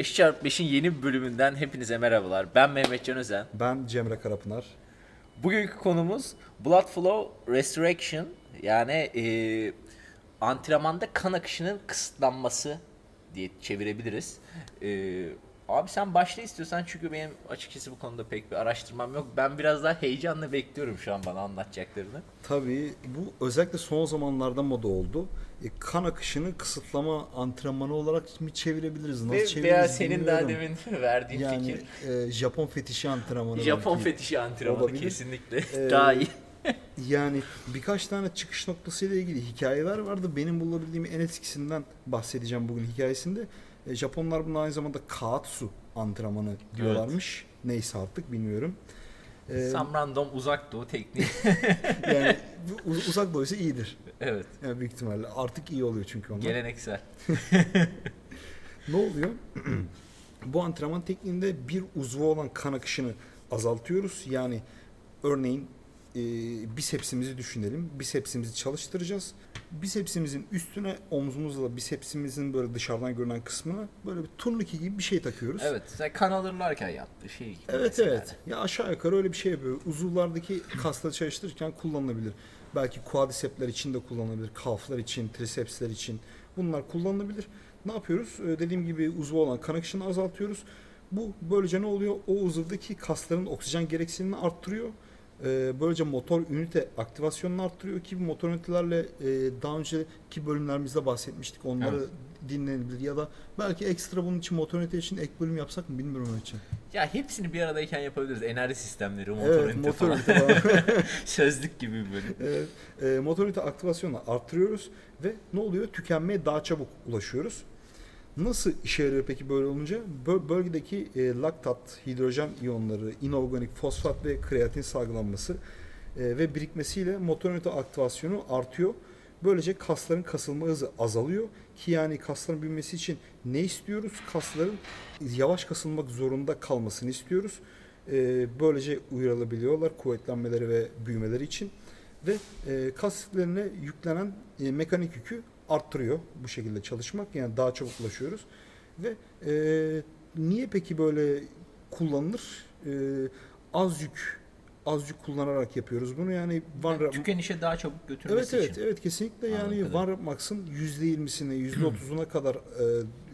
5x5'in yeni bir bölümünden hepinize merhabalar. Ben Mehmet Can Özen. Ben Cemre Karapınar. Bugünkü konumuz Blood Flow Restoration yani e, antrenmanda kan akışının kısıtlanması diye çevirebiliriz. E, abi sen başla istiyorsan çünkü benim açıkçası bu konuda pek bir araştırmam yok. Ben biraz daha heyecanla bekliyorum şu an bana anlatacaklarını. Tabii bu özellikle son zamanlarda moda oldu. E, kan akışını kısıtlama antrenmanı olarak mı çevirebiliriz? Nasıl Ve çeviririz veya senin daha bilmiyorum. demin verdiğin yani fikir. e, Japon fetişi antrenmanı. Japon fetişi antrenmanı olabilir. kesinlikle Ee, daha iyi. Yani birkaç tane çıkış noktasıyla ilgili hikayeler vardı. Benim bulabildiğim en eskisinden bahsedeceğim bugün hikayesinde. E, Japonlar buna aynı zamanda kaatsu antrenmanı diyorlarmış. Neyse artık bilmiyorum. E, Some random uzak doğu tekniği. yani uzak doğuysa iyidir. evet. Yani büyük ihtimalle artık iyi oluyor çünkü onlar. Geleneksel. Ne oluyor? Bu antrenman tekniğinde bir uzvu olan kan akışını azaltıyoruz. Yani örneğin e, bisepsimizi düşünelim. Bisepsimizi çalıştıracağız. Bisepsimizin üstüne omzumuzla bisepsimizin böyle dışarıdan görünen kısmına böyle bir turnike gibi bir şey takıyoruz. Evet. Sen kan alırlarken yaptığı şey gibi. Evet evet. Ya aşağı yukarı öyle bir şey yapıyor. Uzuvlardaki kasları çalıştırırken kullanılabilir. Belki quadricepsler için de kullanılabilir. Kalflar için, trisepsler için. Bunlar kullanılabilir. Ne yapıyoruz? Ee, Dediğim gibi uzvu olan kan akışını azaltıyoruz. Bu böylece ne oluyor? O uzuvdaki kasların oksijen gereksinimini arttırıyor. Ee, Böylece motor ünite aktivasyonunu arttırıyor ki motor ünitelerle e, daha önceki bölümlerimizde bahsetmiştik. Onları Evet. dinlenebilir ya da belki ekstra bunun için motor ünite için ek bölüm yapsak mı bilmiyorum onun için. Ya hepsini bir aradayken yapabiliriz. Enerji sistemleri, motor Evet, falan. Sözlük gibi bir bölüm. Evet, e, motor ünite aktivasyonunu arttırıyoruz ve ne oluyor? Tükenmeye daha çabuk ulaşıyoruz. Nasıl işe yarıyor peki böyle olunca? Bö- bölgedeki e, laktat, hidrojen iyonları, inorganik fosfat ve kreatin salgılanması e, ve birikmesiyle motor ünite aktivasyonu artıyor. Böylece kasların kasılma hızı azalıyor ki yani kasların büyümesi için ne istiyoruz? Kasların yavaş kasılmak zorunda kalmasını istiyoruz. E, böylece uyarılabiliyorlar kuvvetlenmeleri ve büyümeleri için ve e, kas yüklenen e, mekanik yükü arttırıyor bu şekilde çalışmak yani daha çabuk ulaşıyoruz ve e, niye peki böyle kullanılır E, az yük az yük kullanarak yapıyoruz bunu yani Van Ra- Tükenişe daha çabuk götürmesi Evet evet için. evet kesinlikle yani Anladım. Rap Max'ın %20'sine %30'una kadar e,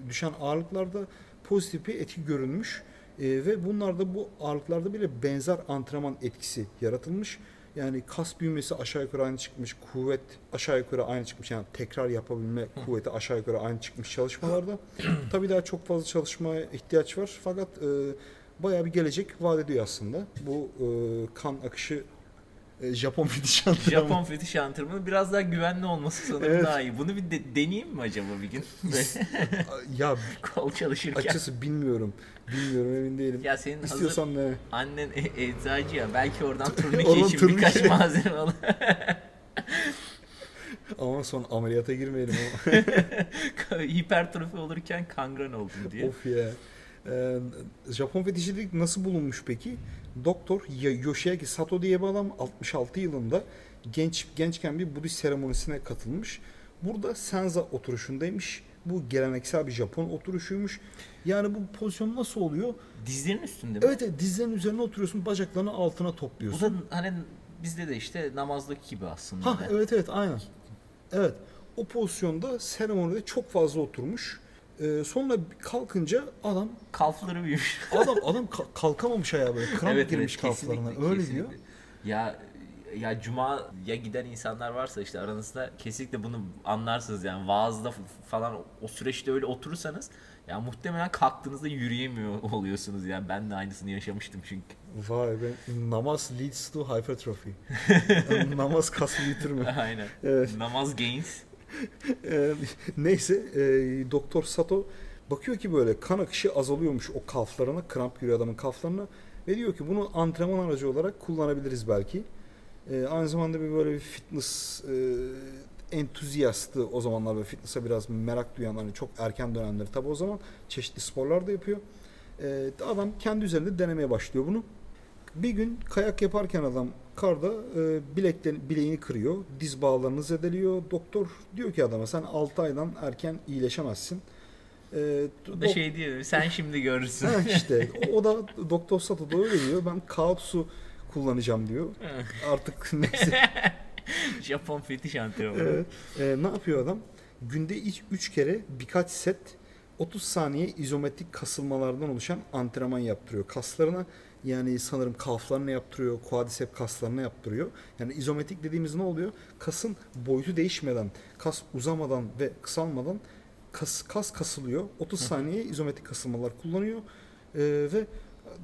düşen ağırlıklarda pozitif bir etki görülmüş. E, ve bunlarda bu ağırlıklarda bile benzer antrenman etkisi yaratılmış. Yani kas büyümesi aşağı yukarı aynı çıkmış, kuvvet aşağı yukarı aynı çıkmış. Yani tekrar yapabilme kuvveti aşağı yukarı aynı çıkmış çalışmalarda. Tabii daha çok fazla çalışmaya ihtiyaç var fakat e, bayağı bir gelecek vaat ediyor aslında. Bu e, kan akışı Japon fetiş antrenmanı. Japon fetiş antrenmanı biraz daha güvenli olması sanırım Evet. daha iyi. Bunu bir de, deneyeyim mi acaba bir gün? Ya Kol çalışırken. açıkçası bilmiyorum. Bilmiyorum emin değilim. Ya senin hazır İstiyorsan ne? annen e- eczacı ya belki oradan turnike için turnike. birkaç malzeme alır. Ama son ameliyata girmeyelim ama. Hipertrofi olurken kangren oldun diye. of ya. Ee, Japon fetişilik nasıl bulunmuş peki? Doktor Yoshiaki Sato diye bir adam 66 yılında genç gençken bir Budist seremonisine katılmış. Burada senza oturuşundaymış. Bu geleneksel bir Japon oturuşuymuş. Yani bu pozisyon nasıl oluyor? Dizlerin üstünde mi? Evet, evet dizlerin üzerine oturuyorsun, bacaklarını altına Bu topluyorsun. da hani bizde de işte namazdaki gibi aslında. Ha evet evet aynen. Evet. O pozisyonda seremonide çok fazla oturmuş. Ee, sonra kalkınca adam Kalfları büyümüş. adam adam ka- kalkamamış ayağa böyle. Kramp girmiş kesinlikle, kalflarına. Öyle kesinlikle. diyor. Ya ya cuma ya giden insanlar varsa işte aranızda kesinlikle bunu anlarsınız yani vaazda falan o süreçte öyle oturursanız ya muhtemelen kalktığınızda yürüyemiyor oluyorsunuz yani ben de aynısını yaşamıştım çünkü. Vay be. Namaz leads to hypertrophy. Namaz kas büyütür Aynen. Evet. Namaz gains. Ee, neyse e, Doktor Sato bakıyor ki böyle kan akışı azalıyormuş o kalflarına, kramp giriyor adamın kalflarına ve diyor ki bunu antrenman aracı olarak kullanabiliriz belki. Ee, aynı zamanda bir böyle bir fitness e, entüziyastı o zamanlar böyle fitness'a biraz merak duyan hani çok erken dönemleri tabi o zaman çeşitli sporlar da yapıyor. Ee, adam kendi üzerinde denemeye başlıyor bunu. Bir gün kayak yaparken adam karda e, bilekten, bileğini kırıyor. Diz bağlarını zedeliyor. Doktor diyor ki adama sen 6 aydan erken iyileşemezsin. E, O da şey diyor sen şimdi görürsün. Ha işte o da Doktor Sato da öyle diyor. Ben Kaots'u kullanacağım diyor. Artık neyse. Japon fetiş antrenmanı. Evet. Ee, ne yapıyor adam? Günde 3 kere birkaç set 30 saniye izometrik kasılmalardan oluşan antrenman yaptırıyor. Kaslarına yani sanırım kalflarına yaptırıyor, quadricep kaslarına yaptırıyor. Yani izometrik dediğimiz ne oluyor? Kasın boyutu değişmeden, kas uzamadan ve kısalmadan kas kas kasılıyor. 30 saniye izometrik kasılmalar kullanıyor. Ee, ve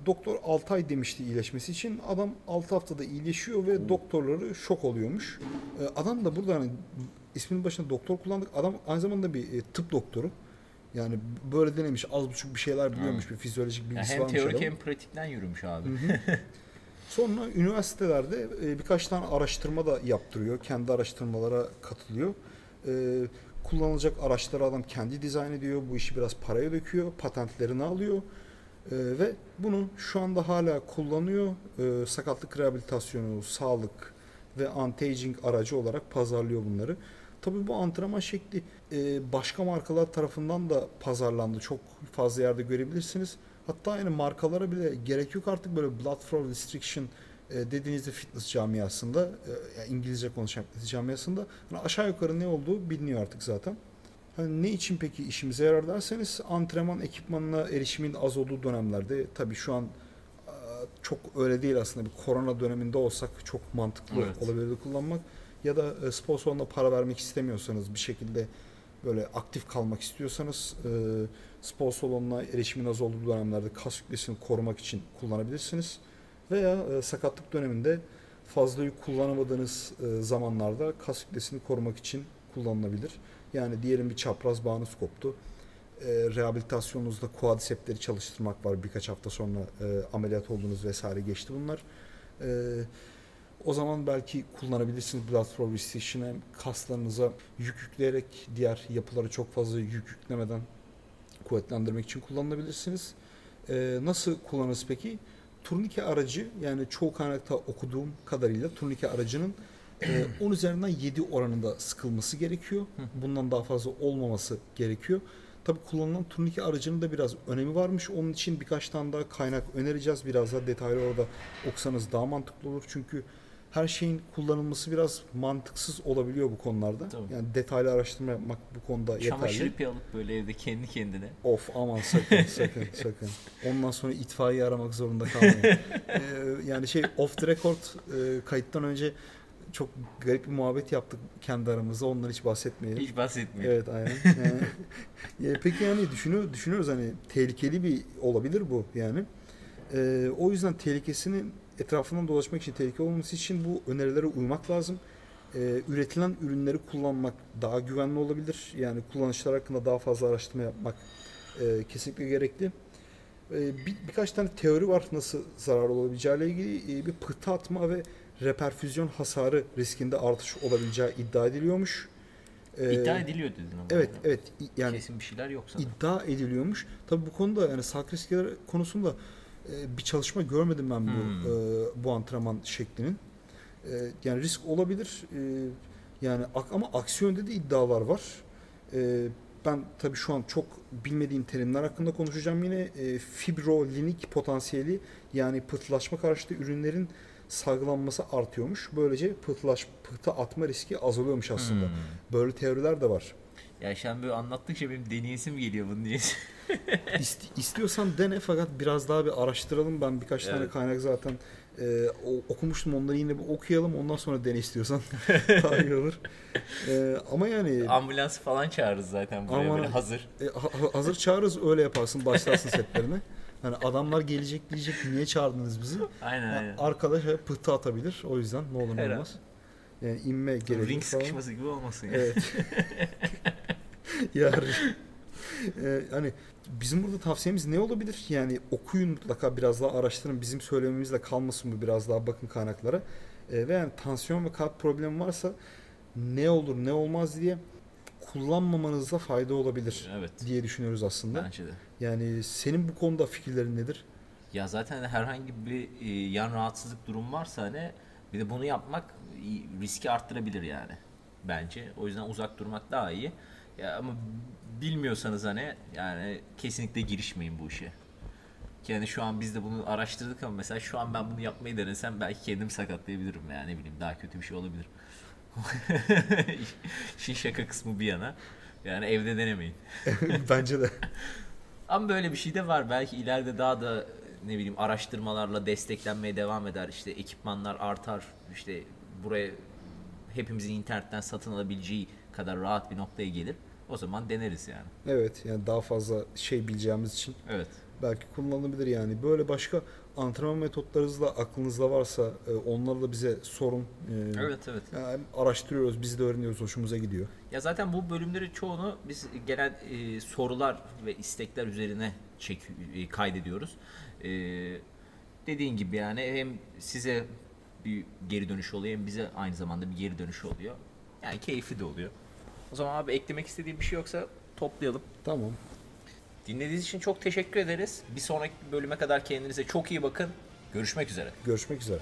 doktor 6 ay demişti iyileşmesi için. Adam 6 haftada iyileşiyor ve doktorları şok oluyormuş. Ee, adam da burada hani isminin başında doktor kullandık. Adam aynı zamanda bir e, tıp doktoru. Yani böyle denemiş az buçuk bir şeyler biliyormuş. Bir fizyolojik bilgisi hem varmış teorik adamın. hem pratikten yürümüş abi. Sonra üniversitelerde e, birkaç tane araştırma da yaptırıyor. Kendi araştırmalara katılıyor. E, kullanılacak araçları adam kendi dizayn ediyor. Bu işi biraz paraya döküyor. Patentlerini alıyor. E, ve bunu şu anda hala kullanıyor. Sakatlık rehabilitasyonu, sağlık ve anti-aging aracı olarak pazarlıyor bunları. Tabii bu antrenman şekli e, başka markalar tarafından da pazarlandı. Çok fazla yerde görebilirsiniz. Hatta yani markalara bile gerek yok artık böyle blood flow restriction e, dediğinizde fitness camiasında, e, yani İngilizce konuşan fitness camiasında hani aşağı yukarı ne olduğu biliniyor artık zaten. Hani ne için peki işimize yarar derseniz antrenman ekipmanına erişimin az olduğu dönemlerde tabii şu an çok öyle değil aslında bir korona döneminde olsak çok mantıklı Evet. olabilirdi kullanmak ya da e, spor salonuna para vermek istemiyorsanız bir şekilde böyle aktif kalmak istiyorsanız e, spor salonuna erişimin az olduğu dönemlerde kas kütlesini korumak için kullanabilirsiniz. Veya e, sakatlık döneminde fazla yük kullanamadığınız e, zamanlarda kas kütlesini korumak için kullanılabilir. Yani diyelim bir çapraz bağınız koptu. E, rehabilitasyonunuzda quadricepsleri çalıştırmak var birkaç hafta sonra e, ameliyat oldunuz vesaire geçti bunlar. E, o zaman belki kullanabilirsiniz blood flow restriction'ı kaslarınıza yük yükleyerek diğer yapılara çok fazla yük yüklemeden kuvvetlendirmek için kullanabilirsiniz. Ee, nasıl kullanırız peki? Turnike aracı yani çoğu kaynakta okuduğum kadarıyla turnike aracının e, 10 üzerinden 7 oranında sıkılması gerekiyor. Bundan daha fazla olmaması gerekiyor. Tabi kullanılan turnike aracının da biraz önemi varmış. Onun için birkaç tane daha kaynak önereceğiz. Biraz daha detaylı orada okusanız daha mantıklı olur. Çünkü her şeyin kullanılması biraz mantıksız olabiliyor bu konularda. Tabii. Yani detaylı araştırma yapmak bu konuda yeterli. Çamaşır ipi alıp böyle evde kendi kendine. Of aman sakın sakın sakın. Ondan sonra itfaiye aramak zorunda kalmayın. Ee, yani şey off the record e, kayıttan önce çok garip bir muhabbet yaptık kendi aramızda. Ondan hiç bahsetmeyelim. Hiç bahsetmiyor. Evet aynen. Ee, e, peki yani düşünüyor, düşünüyoruz hani tehlikeli bir olabilir bu yani. Ee, o yüzden tehlikesinin etrafından dolaşmak için tehlike olmaması için bu önerilere uymak lazım. Ee, üretilen ürünleri kullanmak daha güvenli olabilir. Yani kullanışlar hakkında daha fazla araştırma yapmak e, kesinlikle gerekli. Ee, bir, birkaç tane teori var nasıl zararlı olabileceğiyle ilgili. Ee, bir pıhtı atma ve reperfüzyon hasarı riskinde artış olabileceği iddia ediliyormuş. Ee, İddia ediliyor dedin ama. Evet, evet. İ- Yani Kesin bir şeyler yok sanırım. iddia ediliyormuş. Tabii bu konuda yani sağlık riskleri konusunda e, bir çalışma görmedim ben bu Hmm. e, bu antrenman şeklinin. E, yani risk olabilir. E, yani ama aksi yönde de iddialar var. E, ben tabii şu an çok bilmediğim terimler hakkında konuşacağım yine. E, fibrolinik potansiyeli yani pıhtılaşma karşıtı ürünlerin salgılanması artıyormuş. Böylece pıhtılaş, pıhtı atma riski azalıyormuş aslında. Hmm. Böyle teoriler de var. Ya sen böyle anlattıkça benim deneyesim geliyor bunu diye. İst, istiyorsan dene fakat biraz daha bir araştıralım. Ben birkaç tane Evet. kaynak zaten e, okumuştum. Onları yine bir okuyalım. Ondan sonra dene istiyorsan. daha iyi olur. E, ama yani Ambulans falan çağırırız zaten buraya böyle hazır. e, ha- ha- hazır çağırırız öyle yaparsın. Başlarsın setlerine. Hani adamlar gelecek diyecek niye çağırdınız bizi? Aynen Yani aynen. arkadaş pıhtı atabilir. O yüzden ne olur ne olmaz. Yani inme gerekir Ring sıkışması gibi olmasın ya. Evet. yani e, hani bizim burada tavsiyemiz ne olabilir? Yani okuyun mutlaka biraz daha araştırın. Bizim söylememizle kalmasın bu biraz daha bakın kaynaklara. E, ve yani tansiyon ve kalp problemi varsa ne olur ne olmaz diye kullanmamanızda fayda olabilir Evet. diye düşünüyoruz aslında. Bence de. Yani senin bu konuda fikirlerin nedir? Ya zaten hani herhangi bir e, yan rahatsızlık durum varsa hani bir de bunu yapmak riski arttırabilir yani bence. O yüzden uzak durmak daha iyi. Ya ama bilmiyorsanız hani yani kesinlikle girişmeyin bu işe. Yani şu an biz de bunu araştırdık ama mesela şu an ben bunu yapmayı denesem belki kendim sakatlayabilirim yani ne bileyim daha kötü bir şey olabilir. İşin şaka kısmı bir yana. Yani evde denemeyin. Bence de. Ama böyle bir şey de var. Belki ileride daha da ne bileyim araştırmalarla desteklenmeye devam eder. İşte ekipmanlar artar. İşte buraya hepimizin internetten satın alabileceği kadar rahat bir noktaya gelir. O zaman deneriz yani. Evet yani daha fazla şey bileceğimiz için Evet. belki kullanılabilir yani. Böyle başka antrenman metotlarınız da aklınızda varsa e, onları da bize sorun. E, Evet evet. yani araştırıyoruz, biz de öğreniyoruz, hoşumuza gidiyor. Ya zaten bu bölümleri çoğunu biz gelen e, sorular ve istekler üzerine çek e, kaydediyoruz. E, dediğin gibi yani hem size bir geri dönüş oluyor hem bize aynı zamanda bir geri dönüş oluyor. Yani keyifli de oluyor. O zaman abi eklemek istediğim bir şey yoksa toplayalım. Tamam. Dinlediğiniz için çok teşekkür ederiz. Bir sonraki bölüme kadar kendinize çok iyi bakın. Görüşmek üzere. Görüşmek üzere.